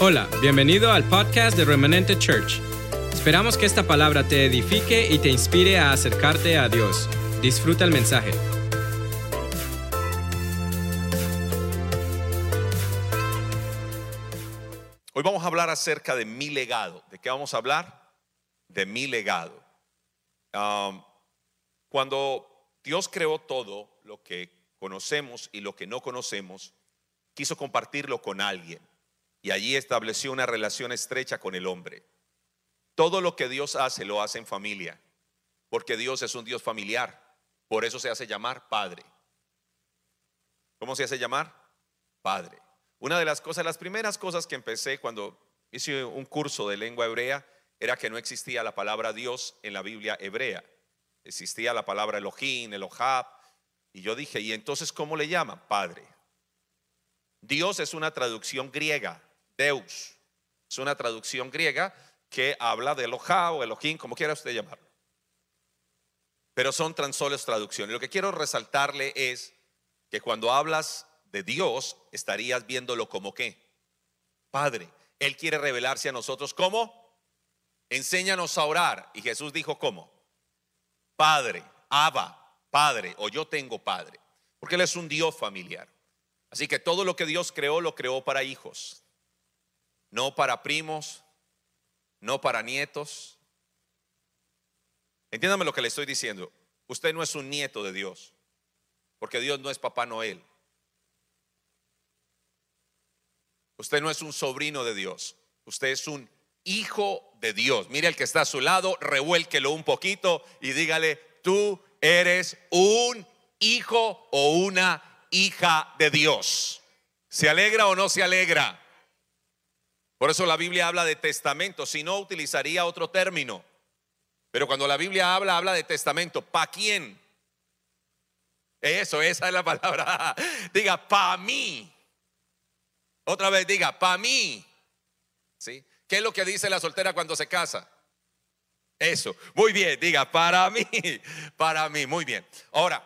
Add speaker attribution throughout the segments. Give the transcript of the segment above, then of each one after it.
Speaker 1: Hola, bienvenido al podcast de Remanente Church. Esperamos que esta palabra te edifique y te inspire a acercarte a Dios. Disfruta el mensaje.
Speaker 2: Hoy vamos a hablar acerca de mi legado. ¿De qué vamos a hablar? De mi legado. Um, cuando Dios creó todo lo que conocemos y lo que no conocemos, quiso compartirlo con alguien y allí estableció una relación estrecha con el hombre. Todo lo que Dios hace lo hace en familia, porque Dios es un Dios familiar, por eso se hace llamar Padre. ¿Cómo se hace llamar? Padre. Una de las cosas, las primeras cosas que empecé cuando hice un curso de lengua hebrea era que no existía la palabra Dios en la Biblia hebrea. Existía la palabra Elohim, Elohab. Y yo dije, ¿y entonces cómo le llaman? Padre. Dios es una traducción griega. Deus. Es una traducción griega que habla de Elohá o Elohim, como quiera usted llamarlo. Pero son tan solo traducciones. Lo que quiero resaltarle es que cuando hablas de Dios, estarías viéndolo como qué? Padre. Él quiere revelarse a nosotros como enséñanos a orar. Y Jesús dijo, ¿cómo? Padre, Abba, Padre, o yo tengo Padre. Porque Él es un Dios familiar. Así que todo lo que Dios creó, lo creó para hijos no para primos, no para nietos. Entiéndame lo que le estoy diciendo. Usted no es un nieto de Dios, porque Dios no es Papá Noel. Usted no es un sobrino de Dios, usted es un hijo de Dios. Mire el que está a su lado, revuélquelo un poquito y dígale, tú eres un hijo o una hija de Dios. ¿Se alegra o no se alegra? Por eso la Biblia habla de testamento, si no utilizaría otro término. Pero cuando la Biblia habla, habla de testamento. ¿Para quién? Eso, esa es la palabra. Diga, para mí. Otra vez diga, para mí. ¿Sí? ¿Qué es lo que dice la soltera cuando se casa? Eso. Muy bien, diga, para mí. Para mí, muy bien. Ahora,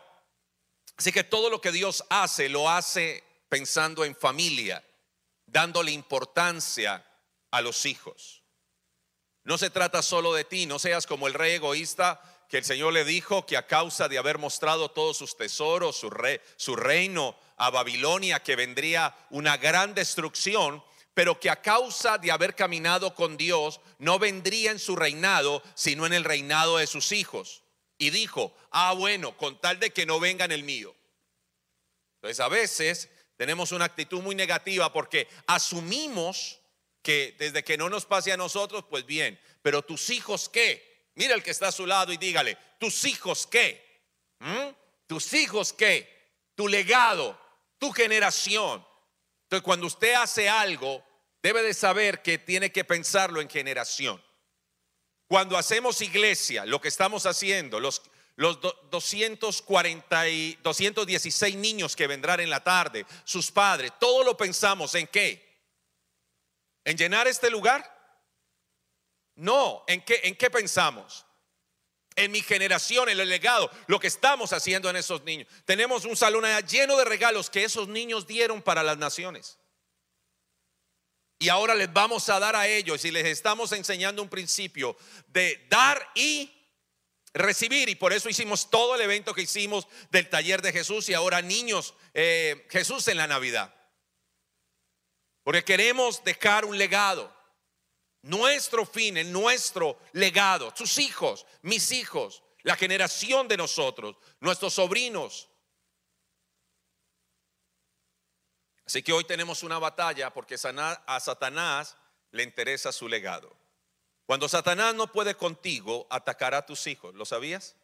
Speaker 2: así que todo lo que Dios hace, lo hace pensando en familia dándole importancia a los hijos. No se trata solo de ti, no seas como el rey egoísta que el Señor le dijo que a causa de haber mostrado todos sus tesoros, su, su reino a Babilonia, que vendría una gran destrucción, pero que a causa de haber caminado con Dios, no vendría en su reinado, sino en el reinado de sus hijos. Y dijo, ah, bueno, con tal de que no vengan el mío. Entonces a veces tenemos una actitud muy negativa porque asumimos que desde que no nos pase a nosotros, pues bien, pero tus hijos qué? Mira el que está a su lado y dígale, tus hijos qué? ¿Mm? Tus hijos qué? Tu legado, tu generación. Entonces cuando usted hace algo, debe de saber que tiene que pensarlo en generación. Cuando hacemos iglesia, lo que estamos haciendo, los, los 240 y 216 niños que vendrán en la tarde, sus padres, todo lo pensamos en qué? ¿En llenar este lugar? No, ¿en qué, en qué pensamos? En mi generación, en el legado, lo que estamos haciendo en esos niños. Tenemos un salón lleno de regalos que esos niños dieron para las naciones. Y ahora les vamos a dar a ellos y les estamos enseñando un principio de dar y recibir. Y por eso hicimos todo el evento que hicimos del taller de Jesús y ahora niños, eh, Jesús en la Navidad. Porque queremos dejar un legado. Nuestro fin, nuestro legado, sus hijos, mis hijos, la generación de nosotros, nuestros sobrinos. Así que hoy tenemos una batalla porque a Satanás le interesa su legado. Cuando Satanás no puede contigo, atacará a tus hijos. ¿Lo sabías?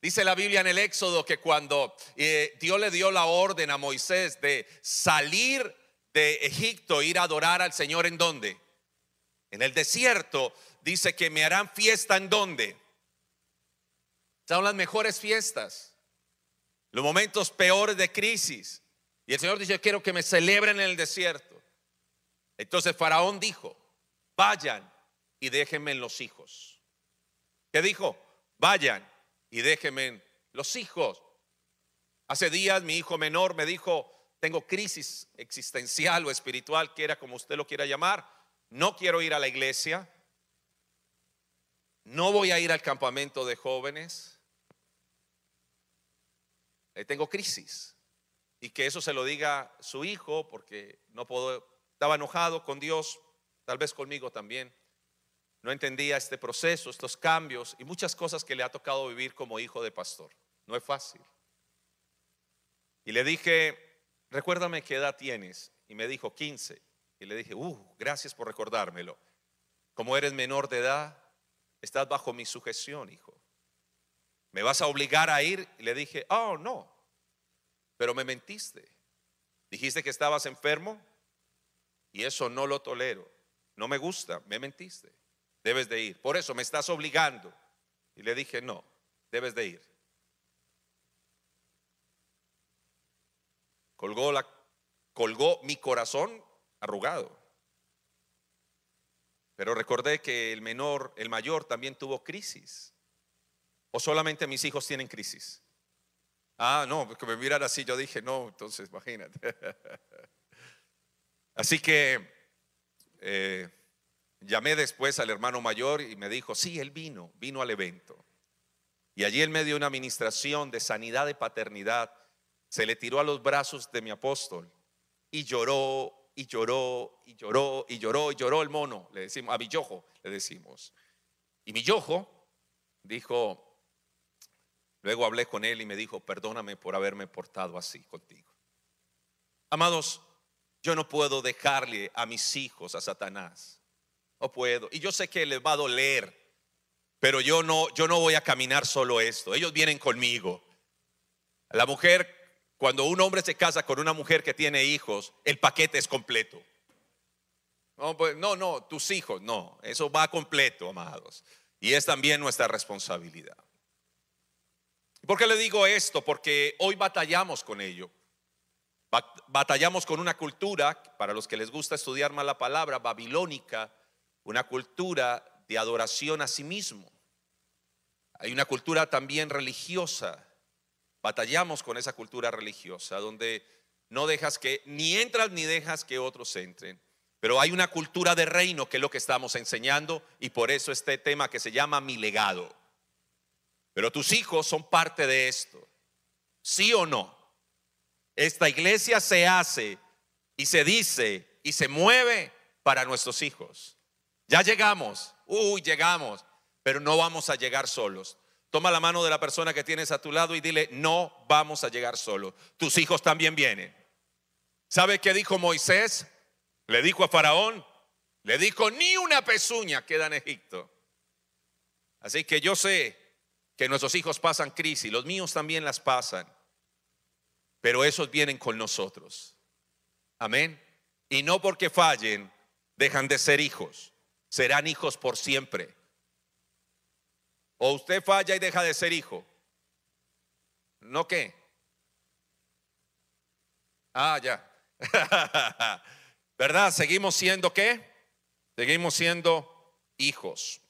Speaker 2: Dice la Biblia en el Éxodo que cuando eh, Dios le dio la orden a Moisés de salir de Egipto, ir a adorar al Señor en dónde? En el desierto, dice que me harán fiesta en dónde? Son las mejores fiestas, los momentos peores de crisis. Y el Señor dice, yo quiero que me celebren en el desierto. Entonces Faraón dijo, vayan y déjenme en los hijos. ¿Qué dijo? Vayan y déjenme en los hijos. Hace días mi hijo menor me dijo, tengo crisis existencial o espiritual, quiera como usted lo quiera llamar. No quiero ir a la iglesia. No voy a ir al campamento de jóvenes. Eh, tengo crisis. Y que eso se lo diga su hijo, porque no puedo, estaba enojado con Dios, tal vez conmigo también. No entendía este proceso, estos cambios y muchas cosas que le ha tocado vivir como hijo de pastor. No es fácil. Y le dije, recuérdame qué edad tienes. Y me dijo 15. Y le dije, uh, gracias por recordármelo. Como eres menor de edad, estás bajo mi sujeción, hijo. ¿Me vas a obligar a ir? Y le dije, oh, no, pero me mentiste. Dijiste que estabas enfermo y eso no lo tolero. No me gusta, me mentiste. Debes de ir. Por eso me estás obligando. Y le dije, no, debes de ir. Colgó, la, colgó mi corazón arrugado. Pero recordé que el menor, el mayor también tuvo crisis. ¿O solamente mis hijos tienen crisis? Ah, no, porque me miran así, yo dije, no, entonces imagínate. Así que eh, llamé después al hermano mayor y me dijo, sí, él vino, vino al evento. Y allí en medio de una administración de sanidad de paternidad, se le tiró a los brazos de mi apóstol y lloró y lloró y lloró y lloró y lloró el mono, le decimos, a mi yojo le decimos. Y mi yojo dijo, luego hablé con él y me dijo, perdóname por haberme portado así contigo. Amados, yo no puedo dejarle a mis hijos a Satanás. No puedo. Y yo sé que les va a doler, pero yo no, yo no voy a caminar solo esto. Ellos vienen conmigo. La mujer cuando un hombre se casa con una mujer que tiene hijos, el paquete es completo. No, pues, no, no, tus hijos, no, eso va completo, amados. Y es también nuestra responsabilidad. ¿Por qué le digo esto? Porque hoy batallamos con ello. Batallamos con una cultura, para los que les gusta estudiar más la palabra, babilónica, una cultura de adoración a sí mismo. Hay una cultura también religiosa Batallamos con esa cultura religiosa donde no dejas que, ni entras ni dejas que otros entren. Pero hay una cultura de reino que es lo que estamos enseñando y por eso este tema que se llama mi legado. Pero tus hijos son parte de esto. ¿Sí o no? Esta iglesia se hace y se dice y se mueve para nuestros hijos. Ya llegamos, uy, llegamos, pero no vamos a llegar solos. Toma la mano de la persona que tienes a tu lado y dile, no vamos a llegar solo. Tus hijos también vienen. ¿Sabe qué dijo Moisés? Le dijo a Faraón, le dijo, ni una pezuña queda en Egipto. Así que yo sé que nuestros hijos pasan crisis, los míos también las pasan, pero esos vienen con nosotros. Amén. Y no porque fallen, dejan de ser hijos, serán hijos por siempre. O usted falla y deja de ser hijo. ¿No qué? Ah, ya. ¿Verdad? Seguimos siendo qué? Seguimos siendo hijos.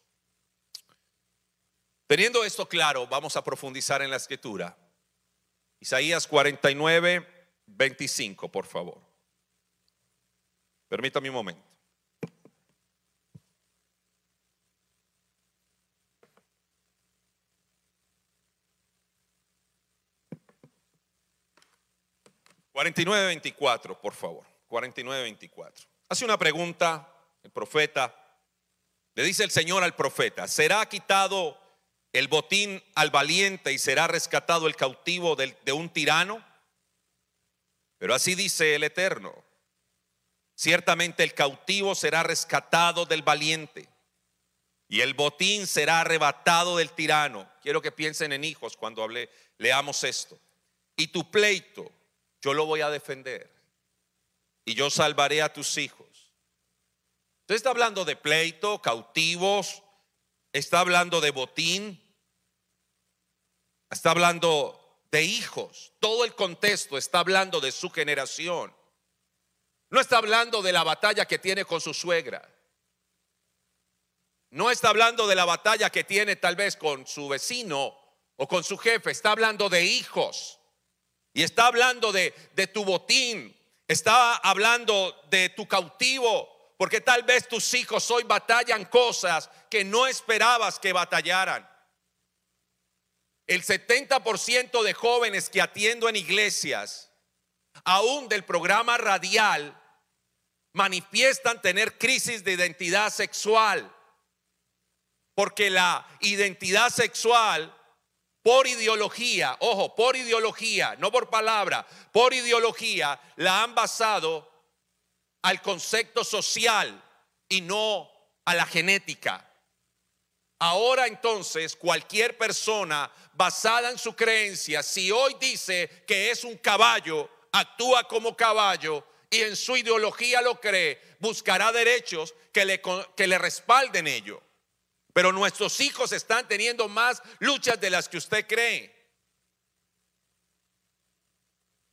Speaker 2: Teniendo esto claro, vamos a profundizar en la escritura. Isaías 49, 25, por favor. Permítame un momento. 49-24, por favor. 49-24. Hace una pregunta el profeta. Le dice el Señor al profeta, ¿será quitado el botín al valiente y será rescatado el cautivo de, de un tirano? Pero así dice el Eterno. Ciertamente el cautivo será rescatado del valiente y el botín será arrebatado del tirano. Quiero que piensen en hijos cuando hable, leamos esto. Y tu pleito yo lo voy a defender y yo salvaré a tus hijos. Usted está hablando de pleito, cautivos, está hablando de botín, está hablando de hijos. Todo el contexto está hablando de su generación. No está hablando de la batalla que tiene con su suegra. No está hablando de la batalla que tiene tal vez con su vecino o con su jefe. Está hablando de hijos. Y está hablando de, tu botín, está hablando de tu cautivo, porque tal vez tus hijos hoy batallan cosas que no esperabas que batallaran. El 70% de jóvenes que atiendo en iglesias, aún del programa radial, manifiestan tener crisis de identidad sexual. Porque la identidad sexual, por ideología, ojo, por ideología, no por palabra, por ideología, la han basado al concepto social y no a la genética. Ahora entonces cualquier persona basada en su creencia, si hoy dice que es un caballo, actúa como caballo y en su ideología lo cree, buscará derechos que le, que le respalden ello. Pero nuestros hijos están teniendo más luchas de las que usted cree.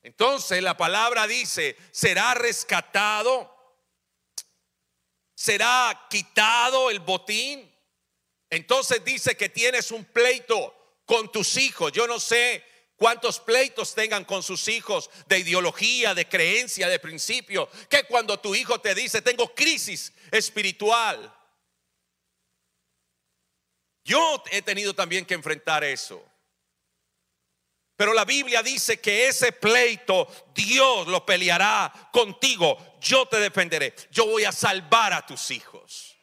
Speaker 2: Entonces la palabra dice, será rescatado, será quitado el botín. Entonces dice que tienes un pleito con tus hijos. Yo no sé cuántos pleitos tengan con sus hijos de ideología, de creencia, de principio, que cuando tu hijo te dice, tengo crisis espiritual. Yo he tenido también que enfrentar eso. Pero la Biblia dice que ese pleito Dios lo peleará contigo. Yo te defenderé. Yo voy a salvar a tus hijos.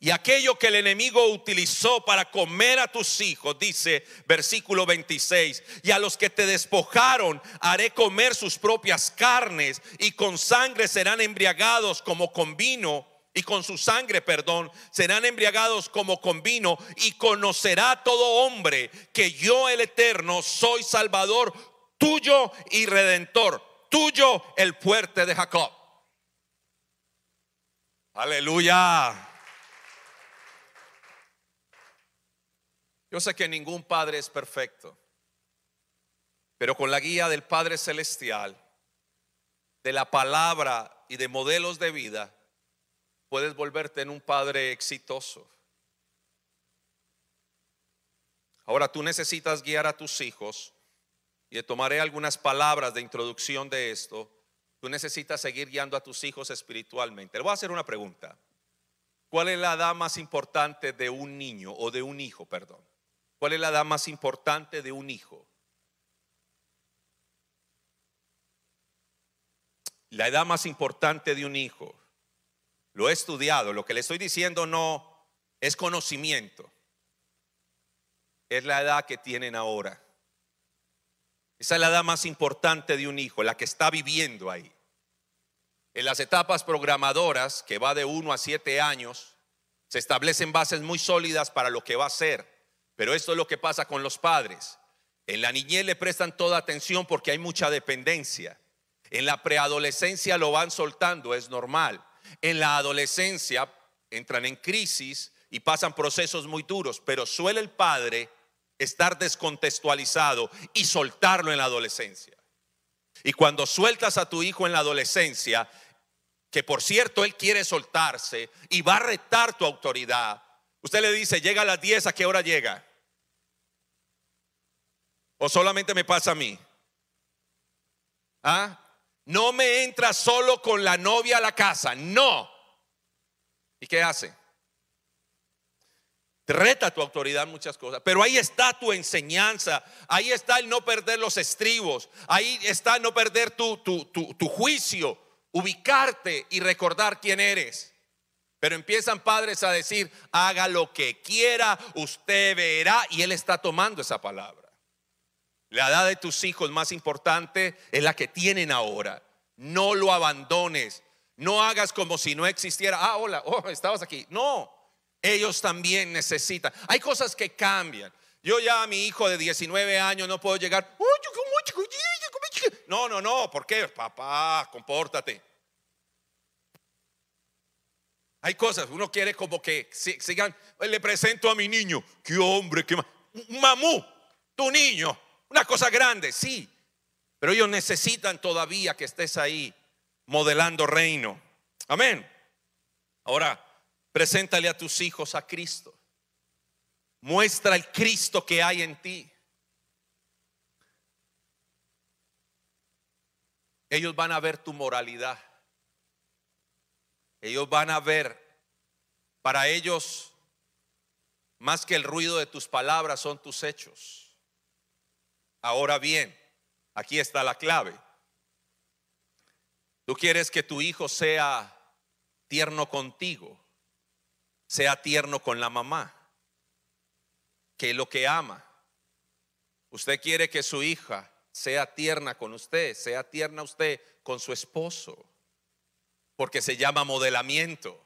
Speaker 2: Y aquello que el enemigo utilizó para comer a tus hijos, dice versículo 26, y a los que te despojaron haré comer sus propias carnes y con sangre serán embriagados como con vino y con su sangre, perdón, serán embriagados como con vino y conocerá todo hombre que yo el eterno soy salvador tuyo y redentor, tuyo el fuerte de Jacob. Aleluya. Yo sé que ningún padre es perfecto, pero con la guía del Padre Celestial, de la palabra y de modelos de vida, puedes volverte en un padre exitoso. Ahora tú necesitas guiar a tus hijos y tomaré algunas palabras de introducción de esto. Tú necesitas seguir guiando a tus hijos espiritualmente. Le voy a hacer una pregunta. ¿Cuál es la edad más importante de un niño o de un hijo, perdón? ¿Cuál es la edad más importante de un hijo? La edad más importante de un hijo. Lo he estudiado. Lo que le estoy diciendo no es conocimiento. Es la edad que tienen ahora. Esa es la edad más importante de un hijo, la que está viviendo ahí. En las etapas programadoras, que va de 1 a 7 años, se establecen bases muy sólidas para lo que va a ser. Pero esto es lo que pasa con los padres. En la niñez le prestan toda atención porque hay mucha dependencia. En la preadolescencia lo van soltando, es normal. En la adolescencia entran en crisis y pasan procesos muy duros, pero suele el padre estar descontextualizado y soltarlo en la adolescencia. Y cuando sueltas a tu hijo en la adolescencia, que por cierto él quiere soltarse y va a retar tu autoridad, usted le dice, llega a las 10, ¿a qué hora llega? ¿O solamente me pasa a mí? ¿Ah? No me entra solo con la novia a la casa, no. ¿Y qué hace? Te reta tu autoridad muchas cosas, pero ahí está tu enseñanza, ahí está el no perder los estribos, ahí está no perder tu, tu, tu juicio, ubicarte y recordar quién eres. Pero empiezan padres a decir, haga lo que quiera, usted verá, y él está tomando esa palabra. La edad de tus hijos más importante es la que tienen ahora. No lo abandones. No hagas como si no existiera. Ah, hola, oh, estabas aquí. No, ellos también necesitan. Hay cosas que cambian. Yo ya a mi hijo de 19 años no puedo llegar. No, no, no. ¿Por qué? Papá, compórtate. Hay cosas, uno quiere como que sigan. Le presento a mi niño. Qué hombre, qué mamú, tu niño. Una cosa grande, sí. Pero ellos necesitan todavía que estés ahí modelando reino. Amén. Ahora, preséntale a tus hijos a Cristo. Muestra el Cristo que hay en ti. Ellos van a ver tu moralidad. Ellos van a ver, para ellos, más que el ruido de tus palabras son tus hechos. Ahora bien, aquí está la clave. Tú quieres que tu hijo sea tierno contigo, sea tierno con la mamá que lo que ama. Usted quiere que su hija sea tierna con usted, sea tierna usted con su esposo, porque se llama modelamiento.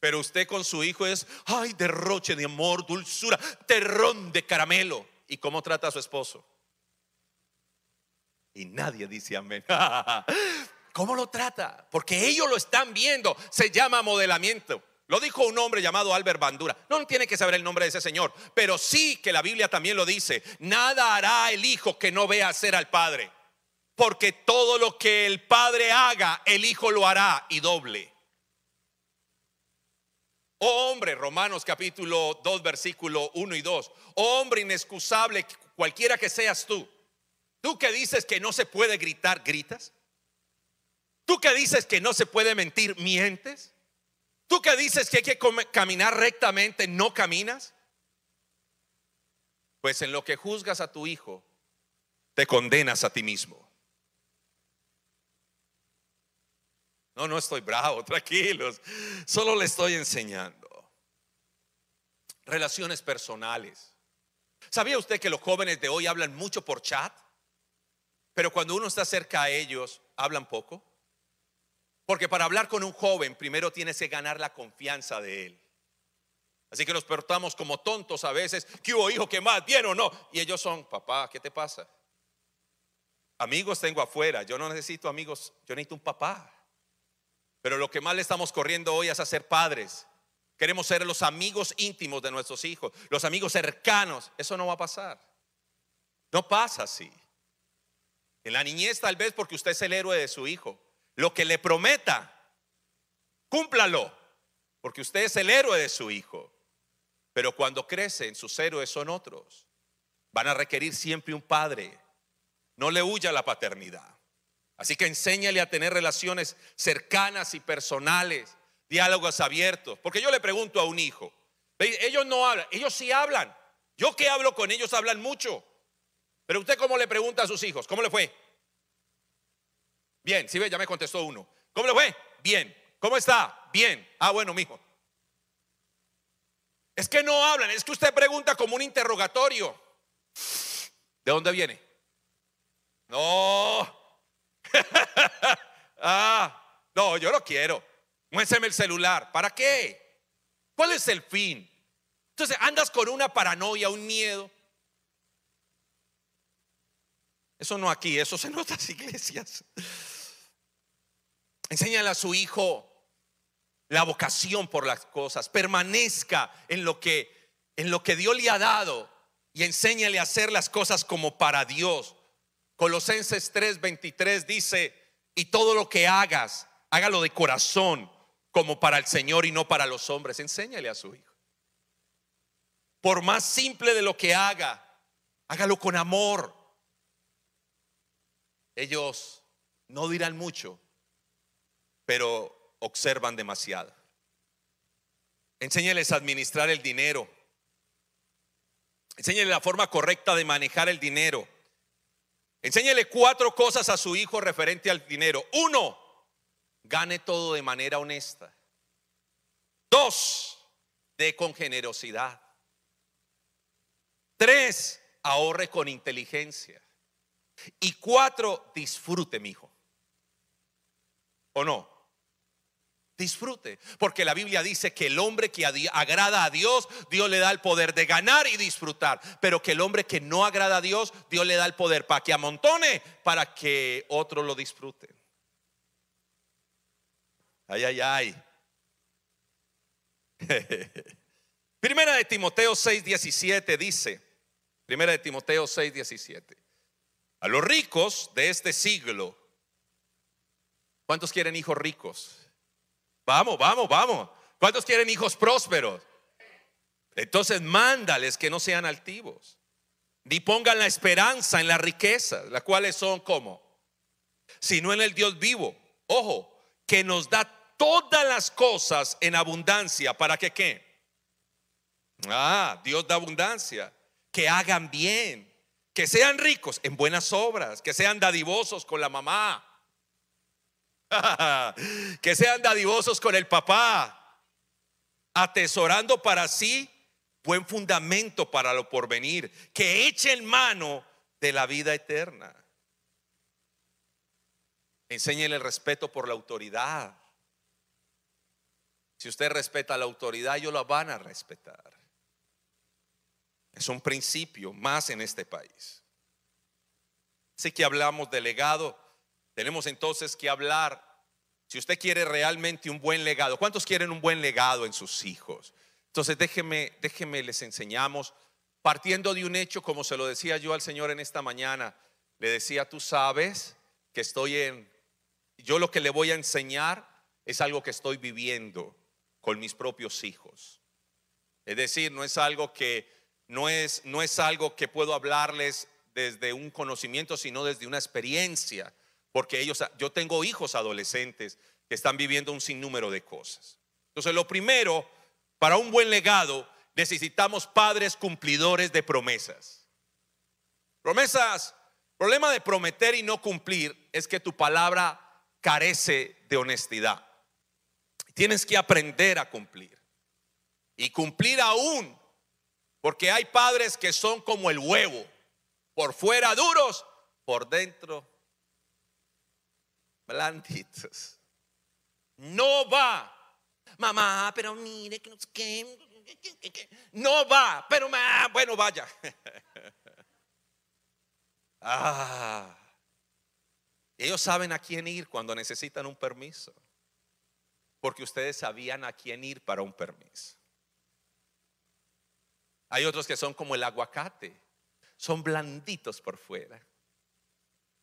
Speaker 2: Pero usted con su hijo es, ay, derroche de amor, dulzura, terrón de caramelo. ¿Y cómo trata a su esposo? Y nadie dice amén. ¿Cómo lo trata? Porque ellos lo están viendo. Se llama modelamiento. Lo dijo un hombre llamado Albert Bandura. No tiene que saber el nombre de ese señor, pero sí que la Biblia también lo dice. Nada hará el hijo que no vea hacer al padre. Porque todo lo que el padre haga, el hijo lo hará y doble. Oh hombre, Romanos capítulo 2, versículo 1 y 2. Oh hombre inexcusable, cualquiera que seas tú. Tú que dices que no se puede gritar, gritas. Tú que dices que no se puede mentir, mientes. Tú que dices que hay que caminar rectamente, no caminas. Pues en lo que juzgas a tu hijo, te condenas a ti mismo. No, no estoy bravo, tranquilos. Solo le estoy enseñando. Relaciones personales. ¿Sabía usted que los jóvenes de hoy hablan mucho por chat? Pero cuando uno está cerca a ellos, hablan poco. Porque para hablar con un joven primero tienes que ganar la confianza de él. Así que nos portamos como tontos a veces. ¿Qué hubo, hijo? ¿Qué más? ¿Bien o no? Y ellos son, papá, ¿qué te pasa? Amigos tengo afuera. Yo no necesito amigos, yo necesito un papá. Pero lo que más le estamos corriendo hoy es a ser padres. Queremos ser los amigos íntimos de nuestros hijos, los amigos cercanos. Eso no va a pasar. No pasa así. En la niñez tal vez porque usted es el héroe de su hijo. Lo que le prometa, cúmplalo, porque usted es el héroe de su hijo. Pero cuando crecen, sus héroes son otros. Van a requerir siempre un padre. No le huya la paternidad. Así que enséñale a tener relaciones cercanas y personales, diálogos abiertos. Porque yo le pregunto a un hijo, ellos no hablan, ellos sí hablan. Yo que hablo con ellos hablan mucho. Pero usted cómo le pregunta a sus hijos, ¿cómo le fue? Bien, si ve, ya me contestó uno. ¿Cómo le fue? Bien. ¿Cómo está? Bien. Ah, bueno, mijo. Es que no hablan, es que usted pregunta como un interrogatorio. ¿De dónde viene? No. ah, no, yo lo quiero. Muéstrame el celular. ¿Para qué? ¿Cuál es el fin? Entonces andas con una paranoia, un miedo. Eso no aquí, eso en otras iglesias. Enséñale a su hijo la vocación por las cosas. Permanezca en lo que en lo que Dios le ha dado y enséñale a hacer las cosas como para Dios. Colosenses 3:23 dice, "Y todo lo que hagas, hágalo de corazón, como para el Señor y no para los hombres." Enséñale a su hijo. Por más simple de lo que haga, hágalo con amor. Ellos no dirán mucho, pero observan demasiado. Enséñales a administrar el dinero. Enséñale la forma correcta de manejar el dinero. Enséñale cuatro cosas a su hijo referente al dinero. Uno, gane todo de manera honesta. Dos, de con generosidad. Tres, ahorre con inteligencia. Y cuatro, disfrute, mi hijo. ¿O no? Disfrute, porque la Biblia dice que el hombre que agrada a Dios, Dios le da el poder de ganar y disfrutar, pero que el hombre que no agrada a Dios, Dios le da el poder para que amontone, para que otro lo disfrute. Ay, ay, ay. Primera de Timoteo 6:17 dice, Primera de Timoteo 6:17, a los ricos de este siglo, ¿cuántos quieren hijos ricos? Vamos, vamos, vamos. ¿Cuántos quieren hijos prósperos? Entonces mándales que no sean altivos, ni pongan la esperanza en las riquezas, las cuales son como, sino en el Dios vivo. Ojo, que nos da todas las cosas en abundancia. ¿Para que qué? Ah, Dios da abundancia. Que hagan bien, que sean ricos en buenas obras, que sean dadivosos con la mamá, que sean dadivosos con el papá, atesorando para sí buen fundamento para lo porvenir, que echen mano de la vida eterna. Enséñele el respeto por la autoridad. Si usted respeta la autoridad, ellos la van a respetar. Es un principio más en este país. Así que hablamos de legado. Tenemos entonces que hablar, si usted quiere realmente un buen legado, ¿cuántos quieren un buen legado en sus hijos? Entonces déjeme, déjeme, les enseñamos, partiendo de un hecho, como se lo decía yo al Señor en esta mañana, le decía, tú sabes que estoy en, yo lo que le voy a enseñar es algo que estoy viviendo con mis propios hijos. Es decir, no es algo que no es, no es algo que puedo hablarles desde un conocimiento, sino desde una experiencia, porque ellos, yo tengo hijos adolescentes que están viviendo un sinnúmero de cosas. Entonces, lo primero, para un buen legado, necesitamos padres cumplidores de promesas. Promesas, problema de prometer y no cumplir es que tu palabra carece de honestidad. Tienes que aprender a cumplir. Y cumplir aún porque hay padres que son como el huevo, por fuera duros, por dentro blanditos. No va. Mamá, pero mire que no sé. No va, pero bueno, vaya. ah. Ellos saben a quién ir cuando necesitan un permiso. Porque ustedes sabían a quién ir para un permiso. Hay otros que son como el aguacate, son blanditos por fuera.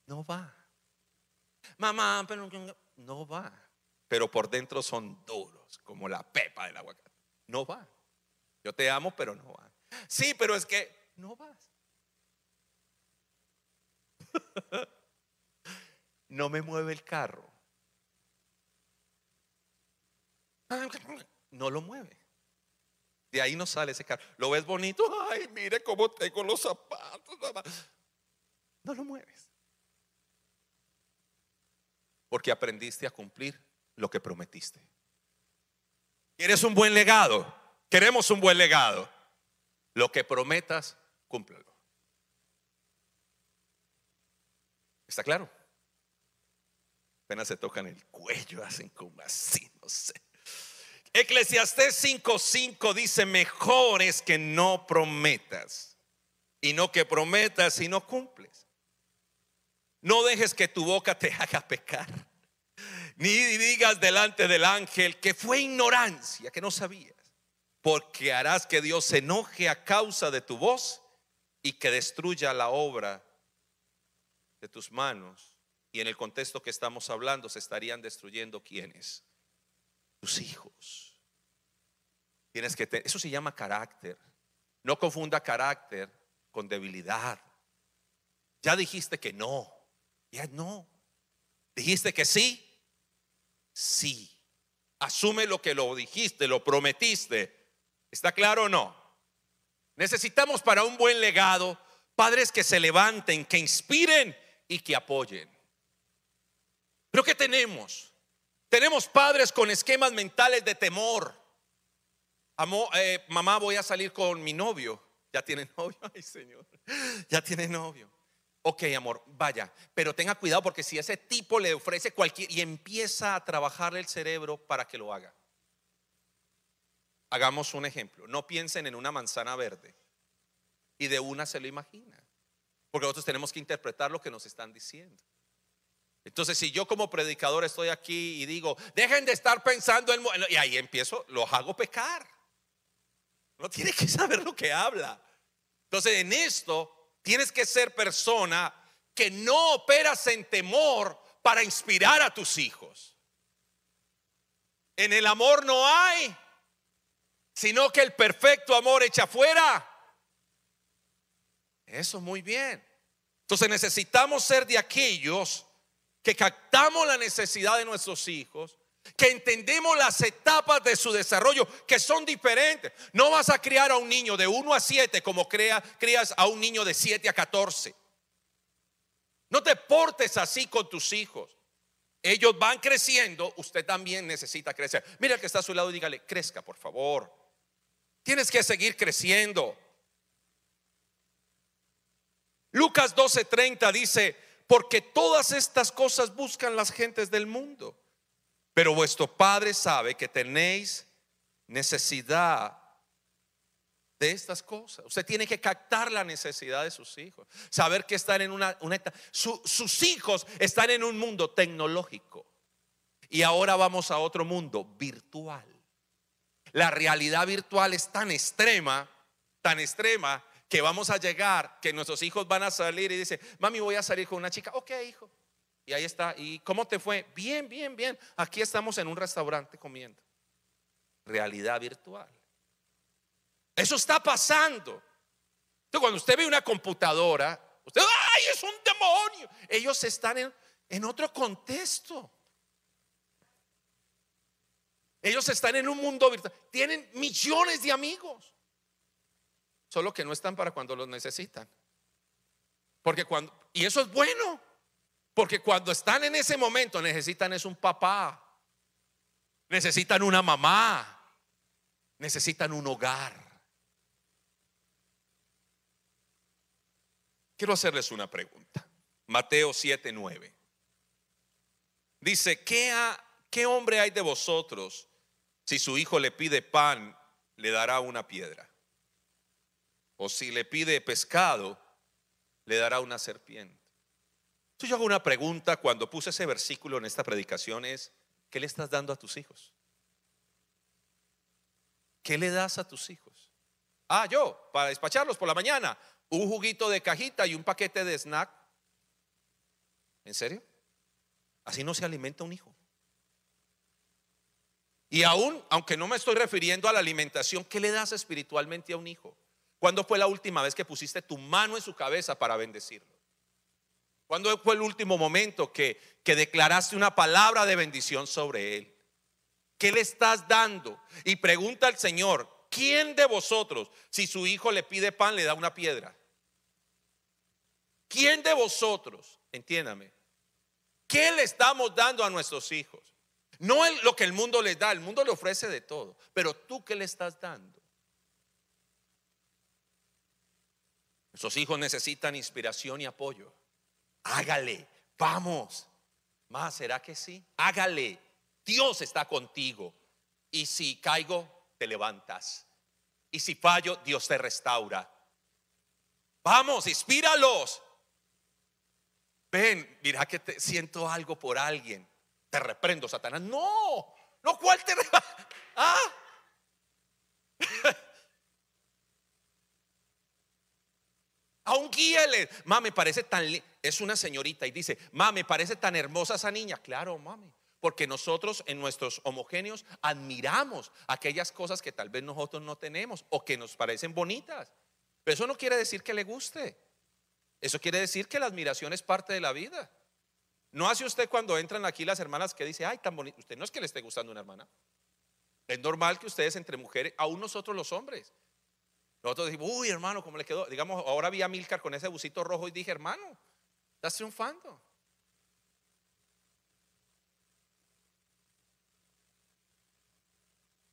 Speaker 2: No va. Mamá, pero no va. Pero por dentro son duros, como la pepa del aguacate. No va. Yo te amo, pero no va. Sí, pero es que no vas. no me mueve el carro. No lo mueve. De ahí no sale ese carro. ¿Lo ves bonito? Ay, mire cómo tengo los zapatos. No lo mueves. Porque aprendiste a cumplir lo que prometiste. ¿Quieres un buen legado? Queremos un buen legado. Lo que prometas, cúmplelo. ¿Está claro? Apenas se tocan el cuello, hacen como así, no sé. Eclesiastés 5:5 dice, mejor es que no prometas y no que prometas y no cumples. No dejes que tu boca te haga pecar, ni digas delante del ángel que fue ignorancia, que no sabías, porque harás que Dios se enoje a causa de tu voz y que destruya la obra de tus manos. Y en el contexto que estamos hablando, se estarían destruyendo quienes? Tus hijos. Tienes que eso se llama carácter. No confunda carácter con debilidad. Ya dijiste que no. No. Dijiste que sí. Sí. Asume lo que lo dijiste, lo prometiste. ¿Está claro o no? Necesitamos para un buen legado padres que se levanten, que inspiren y que apoyen. Pero ¿qué tenemos? Tenemos padres con esquemas mentales de temor eh, mamá, voy a salir con mi novio. Ya tiene novio, ay Señor. Ya tiene novio. Ok, amor, vaya, pero tenga cuidado porque si ese tipo le ofrece cualquier y empieza a trabajarle el cerebro para que lo haga. Hagamos un ejemplo. No piensen en una manzana verde y de una se lo imagina. Porque nosotros tenemos que interpretar lo que nos están diciendo. Entonces, si yo como predicador estoy aquí y digo, dejen de estar pensando en... Y ahí empiezo, los hago pecar. No tiene que saber lo que habla. Entonces, en esto tienes que ser persona que no operas en temor para inspirar a tus hijos. En el amor no hay sino que el perfecto amor echa fuera. Eso muy bien. Entonces necesitamos ser de aquellos que captamos la necesidad de nuestros hijos, que entendemos las etapas de su desarrollo que son diferentes. No vas a criar a un niño de 1 a 7 como crea, crías a un niño de 7 a 14. No te portes así con tus hijos. Ellos van creciendo, usted también necesita crecer. Mira el que está a su lado y dígale, crezca por favor. Tienes que seguir creciendo. Lucas 12:30 dice, porque todas estas cosas buscan las gentes del mundo, pero vuestro Padre sabe que tenéis necesidad de estas cosas. Usted tiene que captar la necesidad de sus hijos, saber que están en una, sus hijos están en un mundo tecnológico y ahora vamos a otro mundo virtual. La realidad virtual es tan extrema, tan extrema que vamos a llegar, que nuestros hijos van a salir y dice, mami, voy a salir con una chica. Ok, hijo. Y ahí está. ¿Y cómo te fue? Bien, bien, bien. Aquí estamos en un restaurante comiendo. Realidad virtual. Eso está pasando. Entonces, cuando usted ve una computadora, usted, ¡ay, es un demonio! Ellos están en, en otro contexto. Ellos están en un mundo virtual. Tienen millones de amigos. Solo que no están para cuando los necesitan. Porque cuando, y eso es bueno. Porque cuando están en ese momento necesitan es un papá. Necesitan una mamá. Necesitan un hogar. Quiero hacerles una pregunta. Mateo 7, 9. Dice, ¿qué, ¿qué hombre hay de vosotros si su hijo le pide pan, le dará una piedra? O si le pide pescado, le dará una serpiente. Entonces yo hago una pregunta cuando puse ese versículo en esta predicación es, ¿qué le estás dando a tus hijos? ¿Qué le das a tus hijos? Ah, yo, para despacharlos por la mañana un juguito de cajita y un paquete de snack. ¿En serio? Así no se alimenta un hijo. Y aún, aunque no me estoy refiriendo a la alimentación, ¿qué le das espiritualmente a un hijo? ¿Cuándo fue la última vez que pusiste tu mano en su cabeza para bendecirlo? ¿Cuándo fue el último momento que, que declaraste una palabra de bendición sobre él? ¿Qué le estás dando? Y pregunta al Señor, ¿Quién de vosotros, si su hijo le pide pan, le da una piedra? ¿Quién de vosotros, entiéndame, qué le estamos dando a nuestros hijos? No es lo que el mundo les da, el mundo le ofrece de todo, pero tú qué le estás dando? Nuestros hijos necesitan inspiración y apoyo. Hágale, vamos. Más, ¿será que sí? Hágale. Dios está contigo. Y si caigo, te levantas. Y si fallo, Dios te restaura. Vamos, inspíralos. Ven, mira que te siento algo por alguien. Te reprendo, Satanás. No, no, ¿cuál te Ah. Aún guíale. Mami, parece tan. Es una señorita y dice, mami, parece tan hermosa esa niña. Claro, mami. Porque nosotros en nuestros homogéneos admiramos aquellas cosas que tal vez nosotros no tenemos o que nos parecen bonitas. Pero eso no quiere decir que le guste. Eso quiere decir que la admiración es parte de la vida. No hace usted cuando entran aquí las hermanas que dice, ay, tan bonito. Usted no es que le esté gustando una hermana. Es normal que ustedes entre mujeres, aún nosotros los hombres, nosotros decimos, uy, hermano, ¿cómo le quedó? Digamos, ahora vi a Milcar con ese busito rojo y dije, hermano, estás triunfando.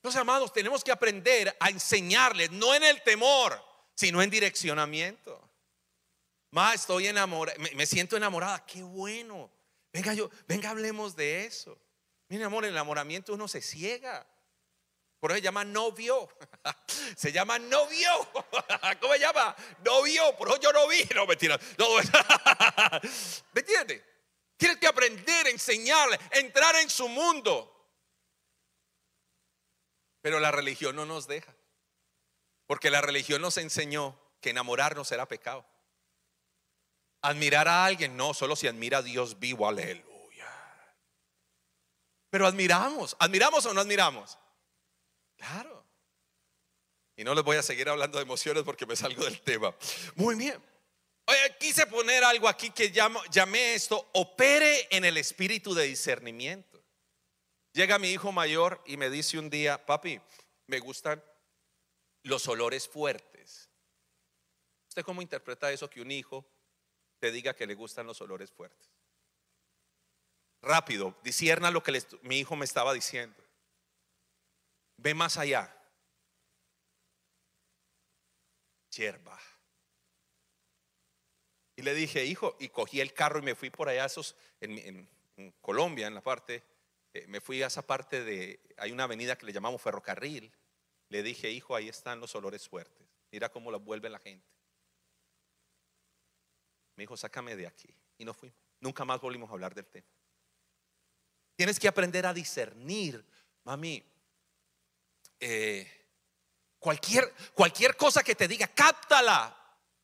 Speaker 2: Entonces, amados, tenemos que aprender a enseñarles, no en el temor, sino en direccionamiento. Más estoy enamorada, me, siento enamorada, qué bueno. Venga, yo, venga, hablemos de eso. Mire, amor, el enamoramiento uno se ciega. Por eso se llama novio. Se llama novio. ¿Cómo se llama? Novio. Por eso yo no vi. No, mentira. ¿Me entiende? Tienes que aprender, enseñarle, entrar en su mundo. Pero la religión no nos deja. Porque la religión nos enseñó que enamorarnos era pecado. Admirar a alguien, no, solo si admira a Dios vivo, aleluya. Pero admiramos, ¿admiramos o no admiramos? Claro. Y no les voy a seguir hablando de emociones porque me salgo del tema. Muy bien. Oye, quise poner algo aquí que llamo, llamé esto, opere en el espíritu de discernimiento. Llega mi hijo mayor y me dice un día, papi, me gustan los olores fuertes. ¿Usted cómo interpreta eso que un hijo te diga que le gustan los olores fuertes? Rápido, disierna lo que mi hijo me estaba diciendo. Ve más allá. Hierba. Y le dije, hijo, y cogí el carro y me fui por allá, esos, en, Colombia, en la parte, eh, me fui a esa parte de, hay una avenida que le llamamos ferrocarril. Le dije, hijo, ahí están los olores fuertes. Mira cómo lo vuelve la gente. Me dijo, sácame de aquí. Y no fui. Nunca más volvimos a hablar del tema. Tienes que aprender a discernir, mami. Eh, cualquier, cualquier cosa que te diga, cáptala.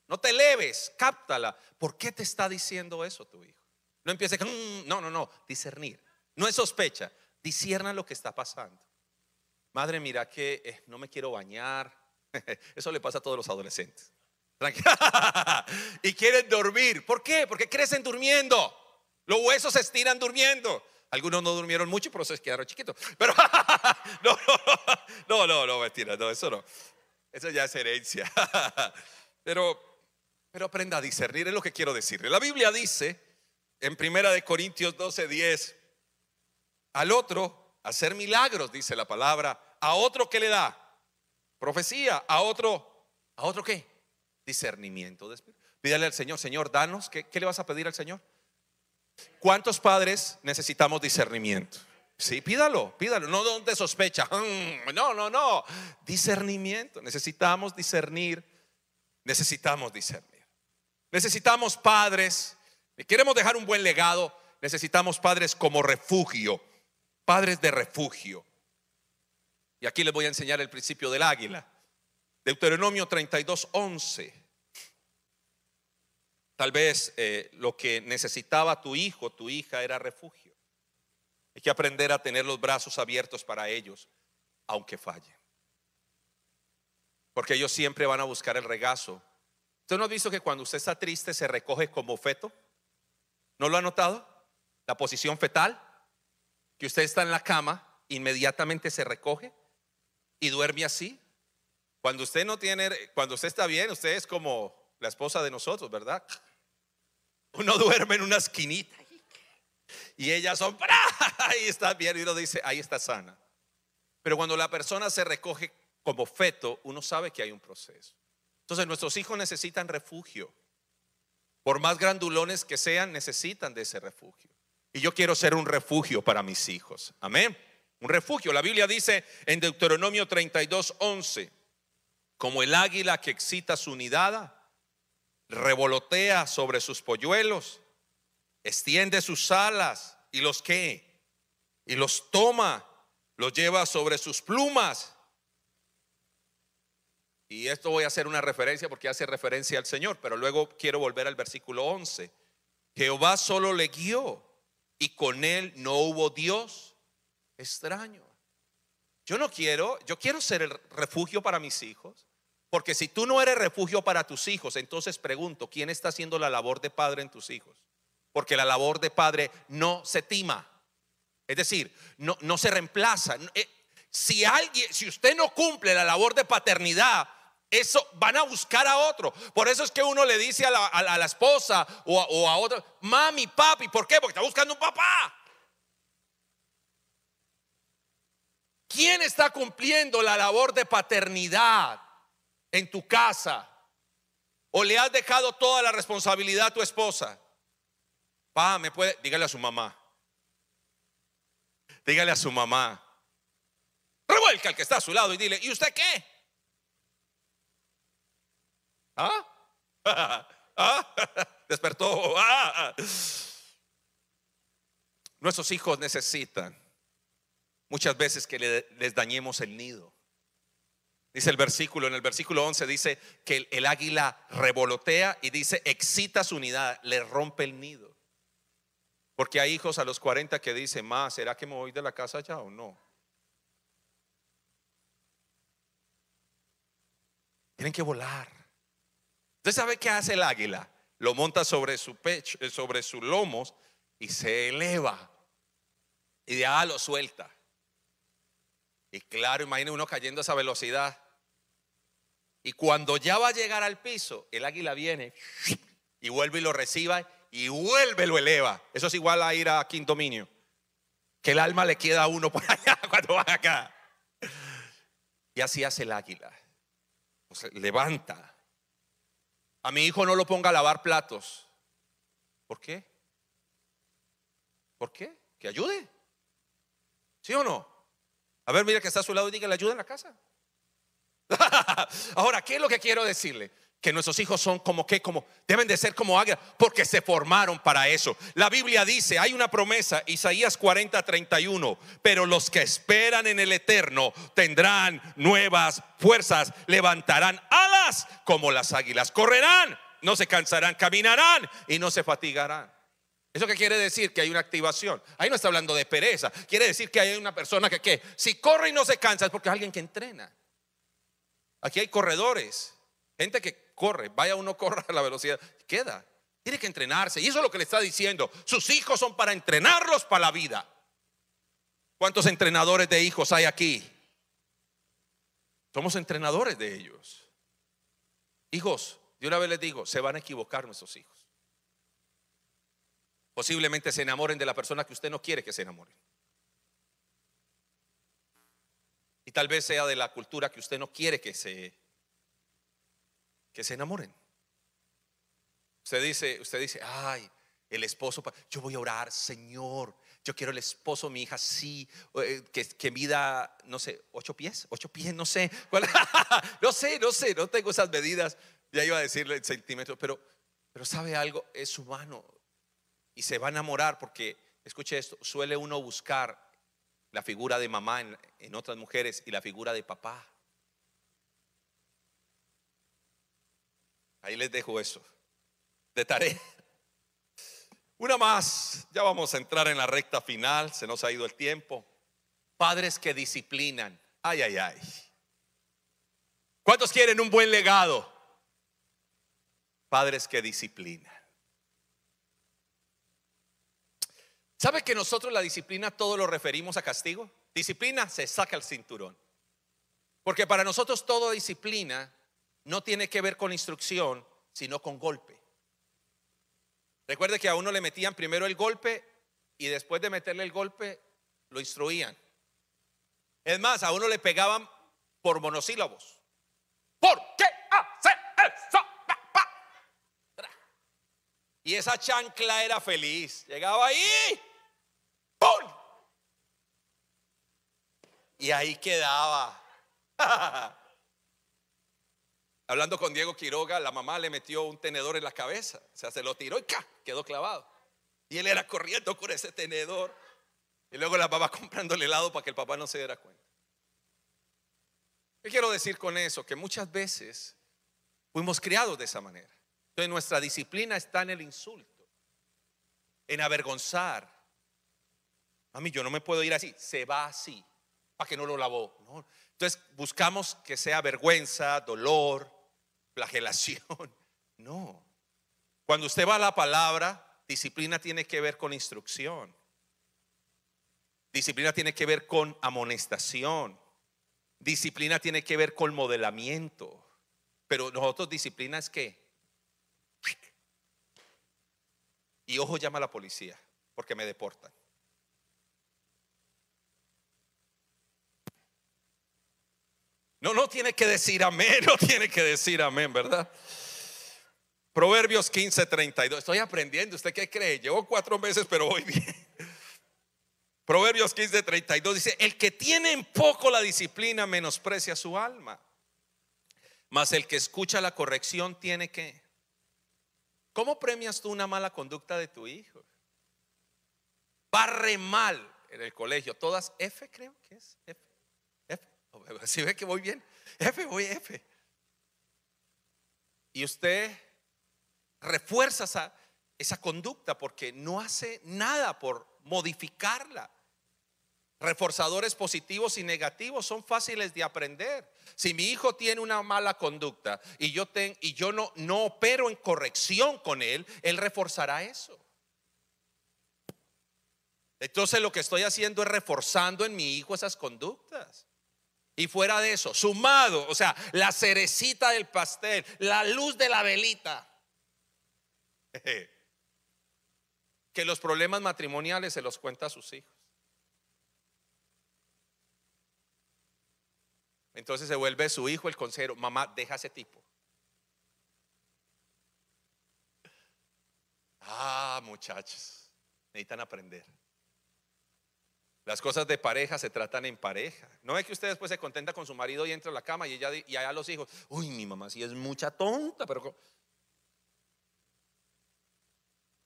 Speaker 2: No te leves, cáptala. ¿Por qué te está diciendo eso tu hijo? No empieces, mm, no, no, no, discernir. No es sospecha, discierna lo que está pasando. Madre, mira que eh, no me quiero bañar. Eso le pasa a todos los adolescentes. y quieren dormir. ¿Por qué? Porque crecen durmiendo. Los huesos se estiran durmiendo. Algunos no durmieron mucho, pero se quedaron chiquitos. Pero no, no, no, no, mentira, no, eso no. Eso ya es herencia. Pero pero aprenda a discernir, es lo que quiero decirle. La Biblia dice en Primera de Corintios 12, 10, al otro hacer milagros, dice la palabra, a otro que le da profecía, a otro, a otro qué? Discernimiento Pídale al Señor, Señor, danos, ¿qué, ¿qué le vas a pedir al Señor? ¿Cuántos padres necesitamos discernimiento? Sí, pídalo, pídalo, no donde sospecha. No, no, no. Discernimiento. Necesitamos discernir. Necesitamos discernir. Necesitamos padres, queremos dejar un buen legado, necesitamos padres como refugio, padres de refugio. Y aquí les voy a enseñar el principio del águila. Deuteronomio 32, 11. Tal vez eh, lo que necesitaba tu hijo, tu hija, era refugio. Hay que aprender a tener los brazos abiertos para ellos, aunque fallen. Porque ellos siempre van a buscar el regazo ¿Usted no ha visto que cuando usted está triste se recoge como feto? ¿No lo ha notado? La posición fetal, que usted está en la cama, inmediatamente se recoge y duerme así. Cuando usted no tiene, cuando usted está bien, usted es como la esposa de nosotros, ¿verdad? Uno duerme en una esquinita y ellas son, ahí está bien y uno dice, ahí está sana. Pero cuando la persona se recoge como feto, uno sabe que hay un proceso. Entonces nuestros hijos necesitan refugio. Por más grandulones que sean, necesitan de ese refugio. Y yo quiero ser un refugio para mis hijos. Amén. Un refugio. La Biblia dice en Deuteronomio 32, 11, como el águila que excita su nidada, revolotea sobre sus polluelos, extiende sus alas y los que, y los toma, los lleva sobre sus plumas y esto voy a hacer una referencia porque hace referencia al Señor, pero luego quiero volver al versículo 11. Jehová solo le guió y con él no hubo Dios extraño. Yo no quiero, yo quiero ser el refugio para mis hijos, porque si tú no eres refugio para tus hijos, entonces pregunto, ¿quién está haciendo la labor de padre en tus hijos? Porque la labor de padre no se tima. Es decir, no, no se reemplaza. Eh, si alguien, si usted no cumple la labor de paternidad, eso van a buscar a otro. Por eso es que uno le dice a la, esposa o a, o a otra, mami, papi, ¿por qué? Porque está buscando un papá. ¿Quién está cumpliendo la labor de paternidad en tu casa? ¿O le has dejado toda la responsabilidad a tu esposa? Pa, me puede, dígale a su mamá. Dígale a su mamá. Revuelca al que está a su lado y dile, ¿y usted qué? ¿Ah? ¿Ah? Despertó. ¿Ah? Nuestros hijos necesitan muchas veces que les dañemos el nido. Dice el versículo, en el versículo 11 dice que el, águila revolotea y dice, excita su unidad, le rompe el nido. Porque hay hijos a los 40 que dicen, más, ¿será que me voy de la casa ya o no? Tienen que volar. ¿Usted sabe qué hace el águila? Lo monta sobre su pecho, eh, sobre sus lomos y se eleva. Y ya lo suelta. Y claro, imagine uno cayendo a esa velocidad. Y cuando ya va a llegar al piso, el águila viene y vuelve y lo reciba y vuelve lo eleva. Eso es igual a ir a quinto dominio. Que el alma le queda a uno por allá cuando va acá. Y así hace el águila. levanta. A mi hijo no lo ponga a lavar platos. ¿Por qué? ¿Por qué? Que ayude. ¿Sí o no? A ver, mira que está a su lado y diga, le ayuda en la casa. Ahora, ¿qué es lo que quiero decirle? Que nuestros hijos son como que, como, deben de ser como águilas, porque se formaron para eso. La Biblia dice, hay una promesa, Isaías 40, 31, pero los que esperan en el Eterno tendrán nuevas fuerzas, levantarán alas como las águilas, correrán, no se cansarán, caminarán y no se fatigarán. ¿Eso qué quiere decir? Que hay una activación. Ahí no está hablando de pereza. Quiere decir que hay una persona que, que si corre y no se cansa es porque hay alguien que entrena. Aquí hay corredores, gente que corre, vaya uno corra a la velocidad, queda. Tiene que entrenarse. Y eso es lo que le está diciendo. Sus hijos son para entrenarlos para la vida. ¿Cuántos entrenadores de hijos hay aquí? Somos entrenadores de ellos. Hijos, de una vez les digo, se van a equivocar nuestros hijos. Posiblemente se enamoren de la persona que usted no quiere que se enamoren. Y tal vez sea de la cultura que usted no quiere que se que se enamoren. Usted dice, usted dice, "Ay, el esposo, yo voy a orar, Señor, yo quiero el esposo, mi hija, sí, eh, que, que mida, no sé, ocho pies, ocho pies, no sé, no sé, no sé, no tengo esas medidas, ya iba a decirle en centímetros, pero, pero sabe algo, es humano y se va a enamorar porque, escuche esto, suele uno buscar la figura de mamá en, otras mujeres y la figura de papá. Ahí les dejo eso. De tarea. Una más, ya vamos a entrar en la recta final, se nos ha ido el tiempo. Padres que disciplinan. Ay, ay, ay. ¿Cuántos quieren un buen legado? Padres que disciplinan. ¿Sabe que nosotros la disciplina todo lo referimos a castigo? Disciplina se saca el cinturón. Porque para nosotros toda disciplina no tiene que ver con instrucción, sino con golpe. Recuerde que a uno le metían primero el golpe y después de meterle el golpe lo instruían. Es más, a uno le pegaban por monosílabos. ¿Por qué hace eso? Y esa chancla era feliz. Llegaba ahí ¡Pum! Y ahí quedaba. Hablando con Diego Quiroga, la mamá le metió un tenedor en la cabeza. O sea, se lo tiró y quedó clavado. Y él era corriendo con ese tenedor. Y luego la mamá comprando el helado para que el papá no se diera cuenta. ¿Qué quiero decir con eso? Que muchas veces fuimos criados de esa manera. Entonces nuestra disciplina está en el insulto, en avergonzar, mí yo no me puedo ir así. Se va así. ¿Para que no lo lavó? Entonces buscamos que sea vergüenza, dolor, flagelación. No. Cuando usted va a la palabra, disciplina tiene que ver con instrucción. Disciplina tiene que ver con amonestación. Disciplina tiene que ver con modelamiento. Pero nosotros disciplina es que... Y ojo llama a la policía porque me deportan. No, no tiene que decir amén, no tiene que decir amén, ¿verdad? Proverbios 15, 32. Estoy aprendiendo, ¿usted qué cree? Llevo cuatro meses, pero voy bien. Proverbios 15, 32 dice, el que tiene en poco la disciplina menosprecia su alma, mas el que escucha la corrección tiene que... ¿Cómo premias tú una mala conducta de tu hijo? Barre mal en el colegio, todas F creo que es F. Si ve que voy bien, F, voy F. Y usted refuerza esa, conducta porque no hace nada por modificarla. Reforzadores positivos y negativos son fáciles de aprender. Si mi hijo tiene una mala conducta y yo, y yo no, no opero en corrección con él, él reforzará eso. Entonces lo que estoy haciendo es reforzando en mi hijo esas conductas. Y fuera de eso, sumado, o sea, la cerecita del pastel, la luz de la velita. Que los problemas matrimoniales se los cuenta a sus hijos. Entonces se vuelve su hijo el consejero. Mamá, deja ese tipo. Ah, muchachos, necesitan aprender. Las cosas de pareja se tratan en pareja. No es que usted después se contenta con su marido y entra a la cama y ella y allá los hijos, uy, mi mamá sí es mucha tonta, pero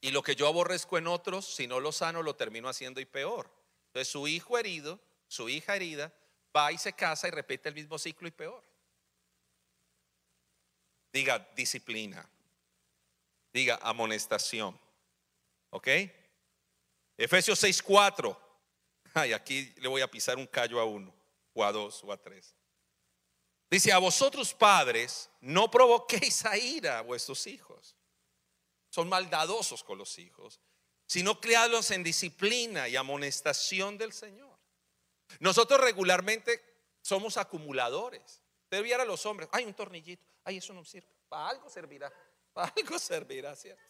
Speaker 2: y lo que yo aborrezco en otros, si no lo sano, lo termino haciendo y peor. Entonces su hijo herido, su hija herida, va y se casa y repite el mismo ciclo y peor. Diga disciplina. Diga amonestación. ¿Ok? Efesios 6:4. Ay, aquí le voy a pisar un callo a uno, o a dos, o a tres. Dice, a vosotros padres, no provoquéis a ira a vuestros hijos. Son maldadosos con los hijos, sino criadlos en disciplina y amonestación del Señor. Nosotros regularmente somos acumuladores. Usted viera a los hombres, hay un tornillito, ay, eso no sirve, para algo servirá, para algo servirá, ¿cierto?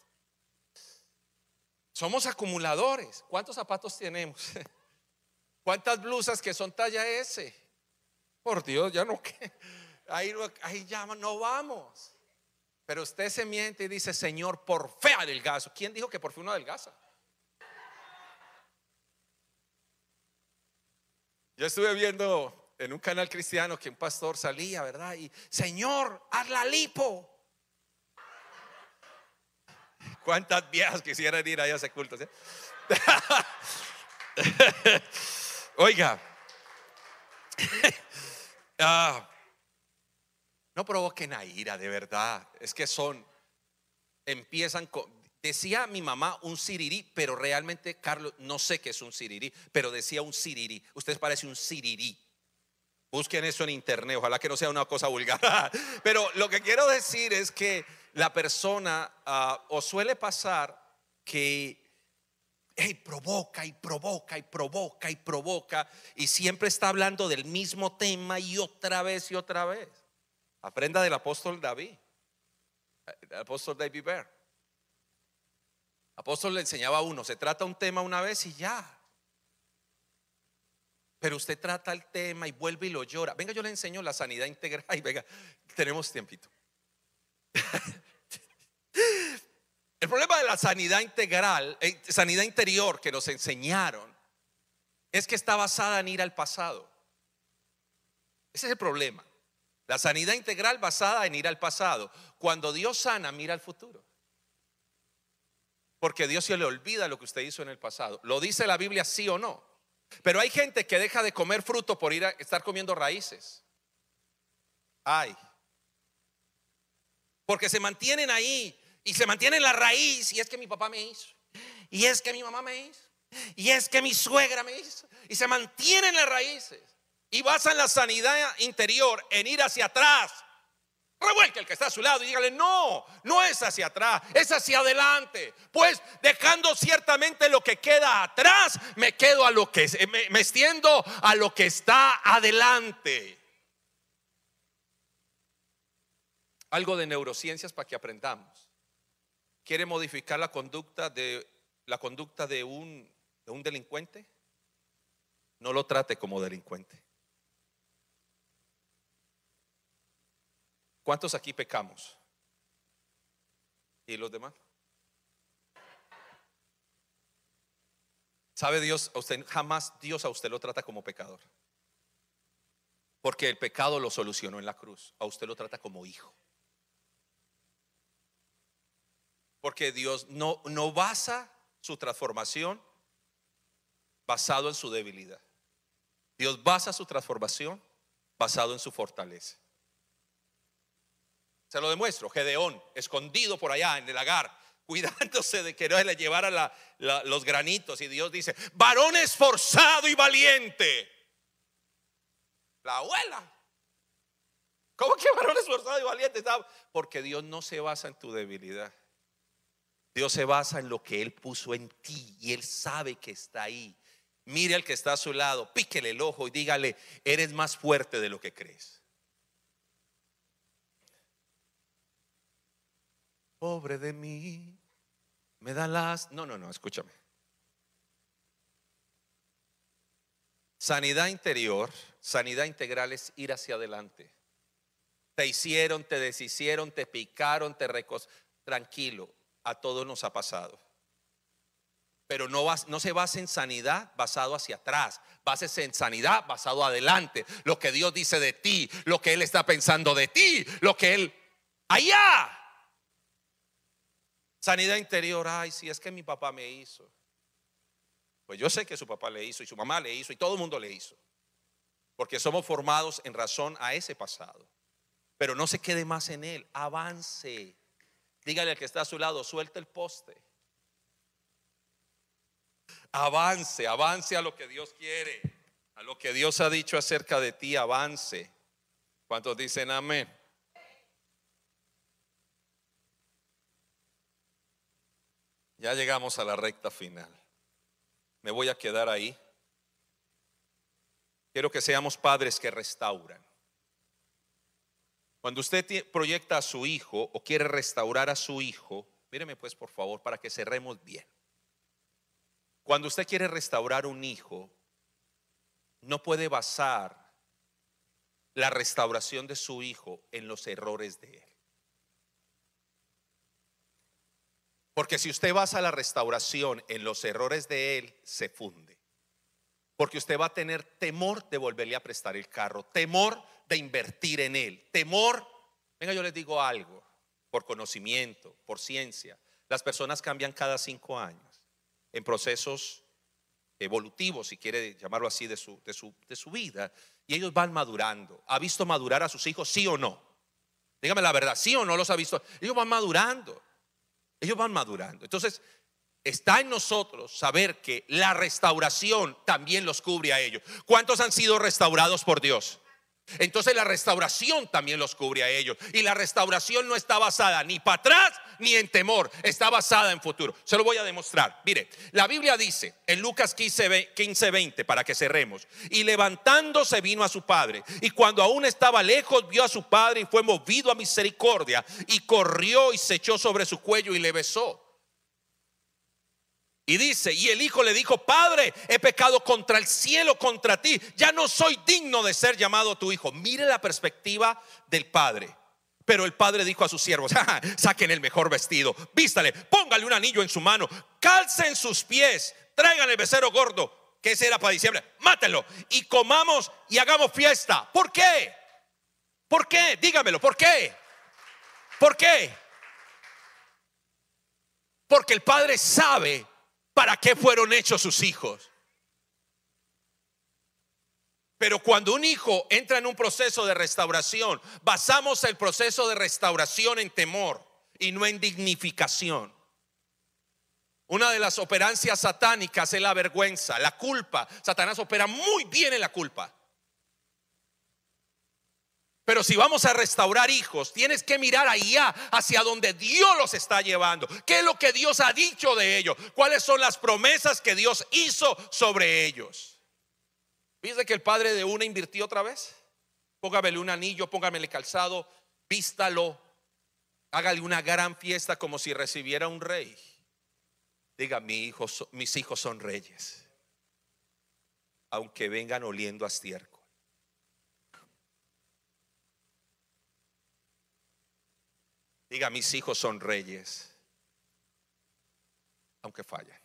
Speaker 2: Somos acumuladores. ¿Cuántos zapatos tenemos? ¿Cuántas blusas que son talla S? Por Dios, ya no, ahí, ahí ya no vamos. Pero usted se miente y dice, Señor, por fe adelgazo. ¿Quién dijo que por fe uno adelgaza? Yo estuve viendo en un canal cristiano que un pastor salía, ¿verdad? Y, Señor, haz la lipo. ¿Cuántas viejas quisieran ir a ese culto? Oiga, ah, no provoquen a ira, de verdad. Es que son, empiezan con, decía mi mamá un sirirí, pero realmente, Carlos, no sé qué es un sirirí, pero decía un sirirí. Ustedes parece un sirirí. Busquen eso en internet, ojalá que no sea una cosa vulgar. Pero lo que quiero decir es que la persona, ah, o suele pasar que hey, provoca y provoca y provoca y provoca y siempre está hablando del mismo tema y otra vez y otra vez. Aprenda del apóstol David, apóstol David Bear. apóstol le enseñaba a uno, se trata un tema una vez y ya. Pero usted trata el tema y vuelve y lo llora. Venga, yo le enseño la sanidad integral. Y venga, tenemos tiempito. El problema de la sanidad integral, eh, sanidad interior que nos enseñaron, es que está basada en ir al pasado. Ese es el problema. La sanidad integral basada en ir al pasado. Cuando Dios sana, mira al futuro. Porque Dios se le olvida lo que usted hizo en el pasado. ¿Lo dice la Biblia sí o no? Pero hay gente que deja de comer fruto por ir a estar comiendo raíces. Ay. Porque se mantienen ahí y se mantiene en la raíz. Y es que mi papá me hizo. Y es que mi mamá me hizo. Y es que mi suegra me hizo. Y se mantiene en las raíces. Y basan la sanidad interior en ir hacia atrás. Revuelque el que está a su lado y dígale, no, no es hacia atrás, es hacia adelante. Pues dejando ciertamente lo que queda atrás, me quedo a lo que, me, me extiendo a lo que está adelante. Algo de neurociencias para que aprendamos quiere modificar la conducta de la conducta de un, de un delincuente, no lo trate como delincuente. ¿Cuántos aquí pecamos? ¿Y los demás? ¿Sabe Dios? Usted jamás Dios a usted lo trata como pecador. Porque el pecado lo solucionó en la cruz. A usted lo trata como hijo. Porque Dios no, no basa su transformación basado en su debilidad. Dios basa su transformación basado en su fortaleza. Se lo demuestro. Gedeón, escondido por allá en el lagar, cuidándose de que no le llevara los granitos. Y Dios dice, varón esforzado y valiente. La abuela. ¿Cómo que varón esforzado y valiente? Porque Dios no se basa en tu debilidad. Dios se basa en lo que Él puso en ti y Él sabe que está ahí. Mire al que está a su lado, píquele el ojo y dígale, eres más fuerte de lo que crees. Pobre de mí, me da las... No, no, no, escúchame. Sanidad interior, sanidad integral es ir hacia adelante. Te hicieron, te deshicieron, te picaron, te recos. Tranquilo, a todos nos ha pasado. Pero no, no se basa en sanidad basado hacia atrás, básese en sanidad basado adelante. Lo que Dios dice de ti, lo que Él está pensando de ti, lo que Él... Allá. Sanidad interior, ay, si es que mi papá me hizo. Pues yo sé que su papá le hizo y su mamá le hizo y todo el mundo le hizo. Porque somos formados en razón a ese pasado. Pero no se quede más en él, avance. Dígale al que está a su lado, suelte el poste. Avance, avance a lo que Dios quiere, a lo que Dios ha dicho acerca de ti, avance. ¿Cuántos dicen amén? Ya llegamos a la recta final. Me voy a quedar ahí. Quiero que seamos padres que restauran. Cuando usted proyecta a su hijo o quiere restaurar a su hijo, míreme pues por favor para que cerremos bien. Cuando usted quiere restaurar un hijo, no puede basar la restauración de su hijo en los errores de él. Porque si usted basa la restauración en los errores de él, se funde. Porque usted va a tener temor de volverle a prestar el carro, temor de invertir en él. Temor, venga, yo les digo algo, por conocimiento, por ciencia. Las personas cambian cada cinco años en procesos evolutivos, si quiere llamarlo así, de su, de su, de su vida. Y ellos van madurando. ¿Ha visto madurar a sus hijos, sí o no? Dígame la verdad, sí o no los ha visto. Ellos van madurando. Ellos van madurando. Entonces, está en nosotros saber que la restauración también los cubre a ellos. ¿Cuántos han sido restaurados por Dios? Entonces la restauración también los cubre a ellos. Y la restauración no está basada ni para atrás ni en temor, está basada en futuro. Se lo voy a demostrar. Mire, la Biblia dice en Lucas 15, 15 20, para que cerremos, y levantándose vino a su padre. Y cuando aún estaba lejos, vio a su padre y fue movido a misericordia. Y corrió y se echó sobre su cuello y le besó. Y dice, y el hijo le dijo, Padre, he pecado contra el cielo, contra ti, ya no soy digno de ser llamado tu hijo. Mire la perspectiva del padre. Pero el padre dijo a sus siervos, saquen el mejor vestido, vístale, póngale un anillo en su mano, calcen sus pies, traigan el becerro gordo, que ese era para diciembre, mátenlo y comamos y hagamos fiesta. ¿Por qué? ¿Por qué? Dígamelo, ¿por qué? ¿Por qué? Porque el padre sabe para qué fueron hechos sus hijos. Pero cuando un hijo entra en un proceso de restauración, basamos el proceso de restauración en temor y no en dignificación. Una de las operancias satánicas es la vergüenza, la culpa. Satanás opera muy bien en la culpa. Pero si vamos a restaurar hijos, tienes que mirar allá hacia donde Dios los está llevando. ¿Qué es lo que Dios ha dicho de ellos? ¿Cuáles son las promesas que Dios hizo sobre ellos? ¿Viste que el padre de una invirtió otra vez? Póngamele un anillo, póngamele calzado, vístalo, hágale una gran fiesta como si recibiera un rey. Diga, Mi hijo, mis hijos son reyes, aunque vengan oliendo a estiércol. Diga, mis hijos son reyes, aunque fallen.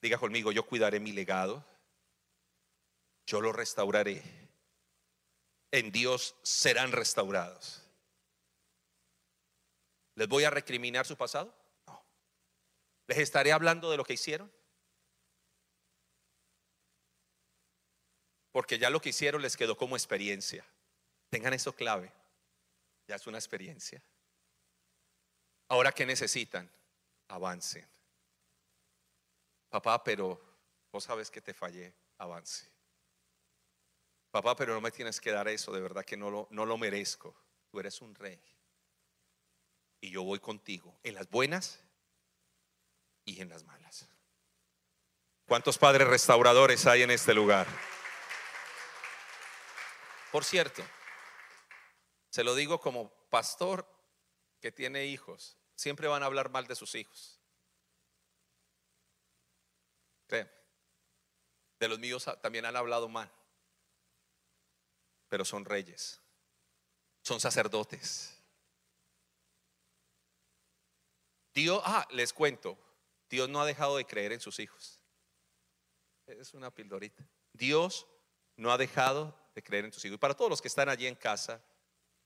Speaker 2: Diga conmigo, yo cuidaré mi legado, yo lo restauraré. En Dios serán restaurados. ¿Les voy a recriminar su pasado? No. ¿Les estaré hablando de lo que hicieron? Porque ya lo que hicieron les quedó como experiencia. Tengan eso clave. Ya es una experiencia. Ahora, ¿qué necesitan? Avancen. Papá, pero vos sabes que te fallé. Avance. Papá, pero no me tienes que dar eso, de verdad que no lo, no lo merezco. Tú eres un rey. Y yo voy contigo en las buenas y en las malas. ¿Cuántos padres restauradores hay en este lugar? Por cierto, se lo digo como pastor que tiene hijos, siempre van a hablar mal de sus hijos. De los míos también han hablado mal, pero son reyes, son sacerdotes. Dios, ah, les cuento, Dios no ha dejado de creer en sus hijos. Es una pildorita. Dios no ha dejado de creer en tus hijos. Y para todos los que están allí en casa,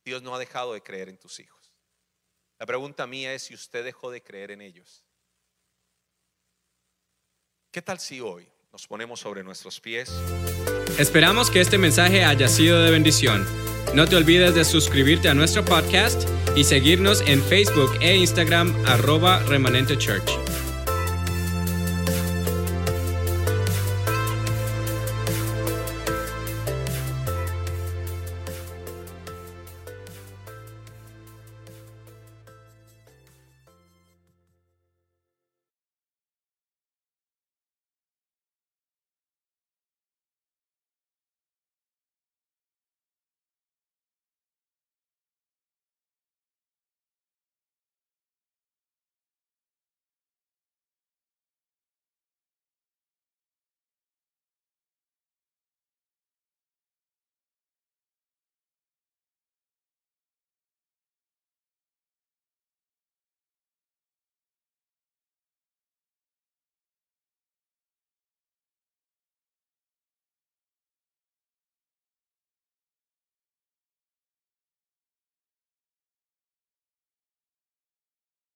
Speaker 2: Dios no ha dejado de creer en tus hijos. La pregunta mía es si usted dejó de creer en ellos. ¿Qué tal si hoy nos ponemos sobre nuestros pies?
Speaker 1: Esperamos que este mensaje haya sido de bendición. No te olvides de suscribirte a nuestro podcast y seguirnos en Facebook e Instagram arroba remanente church.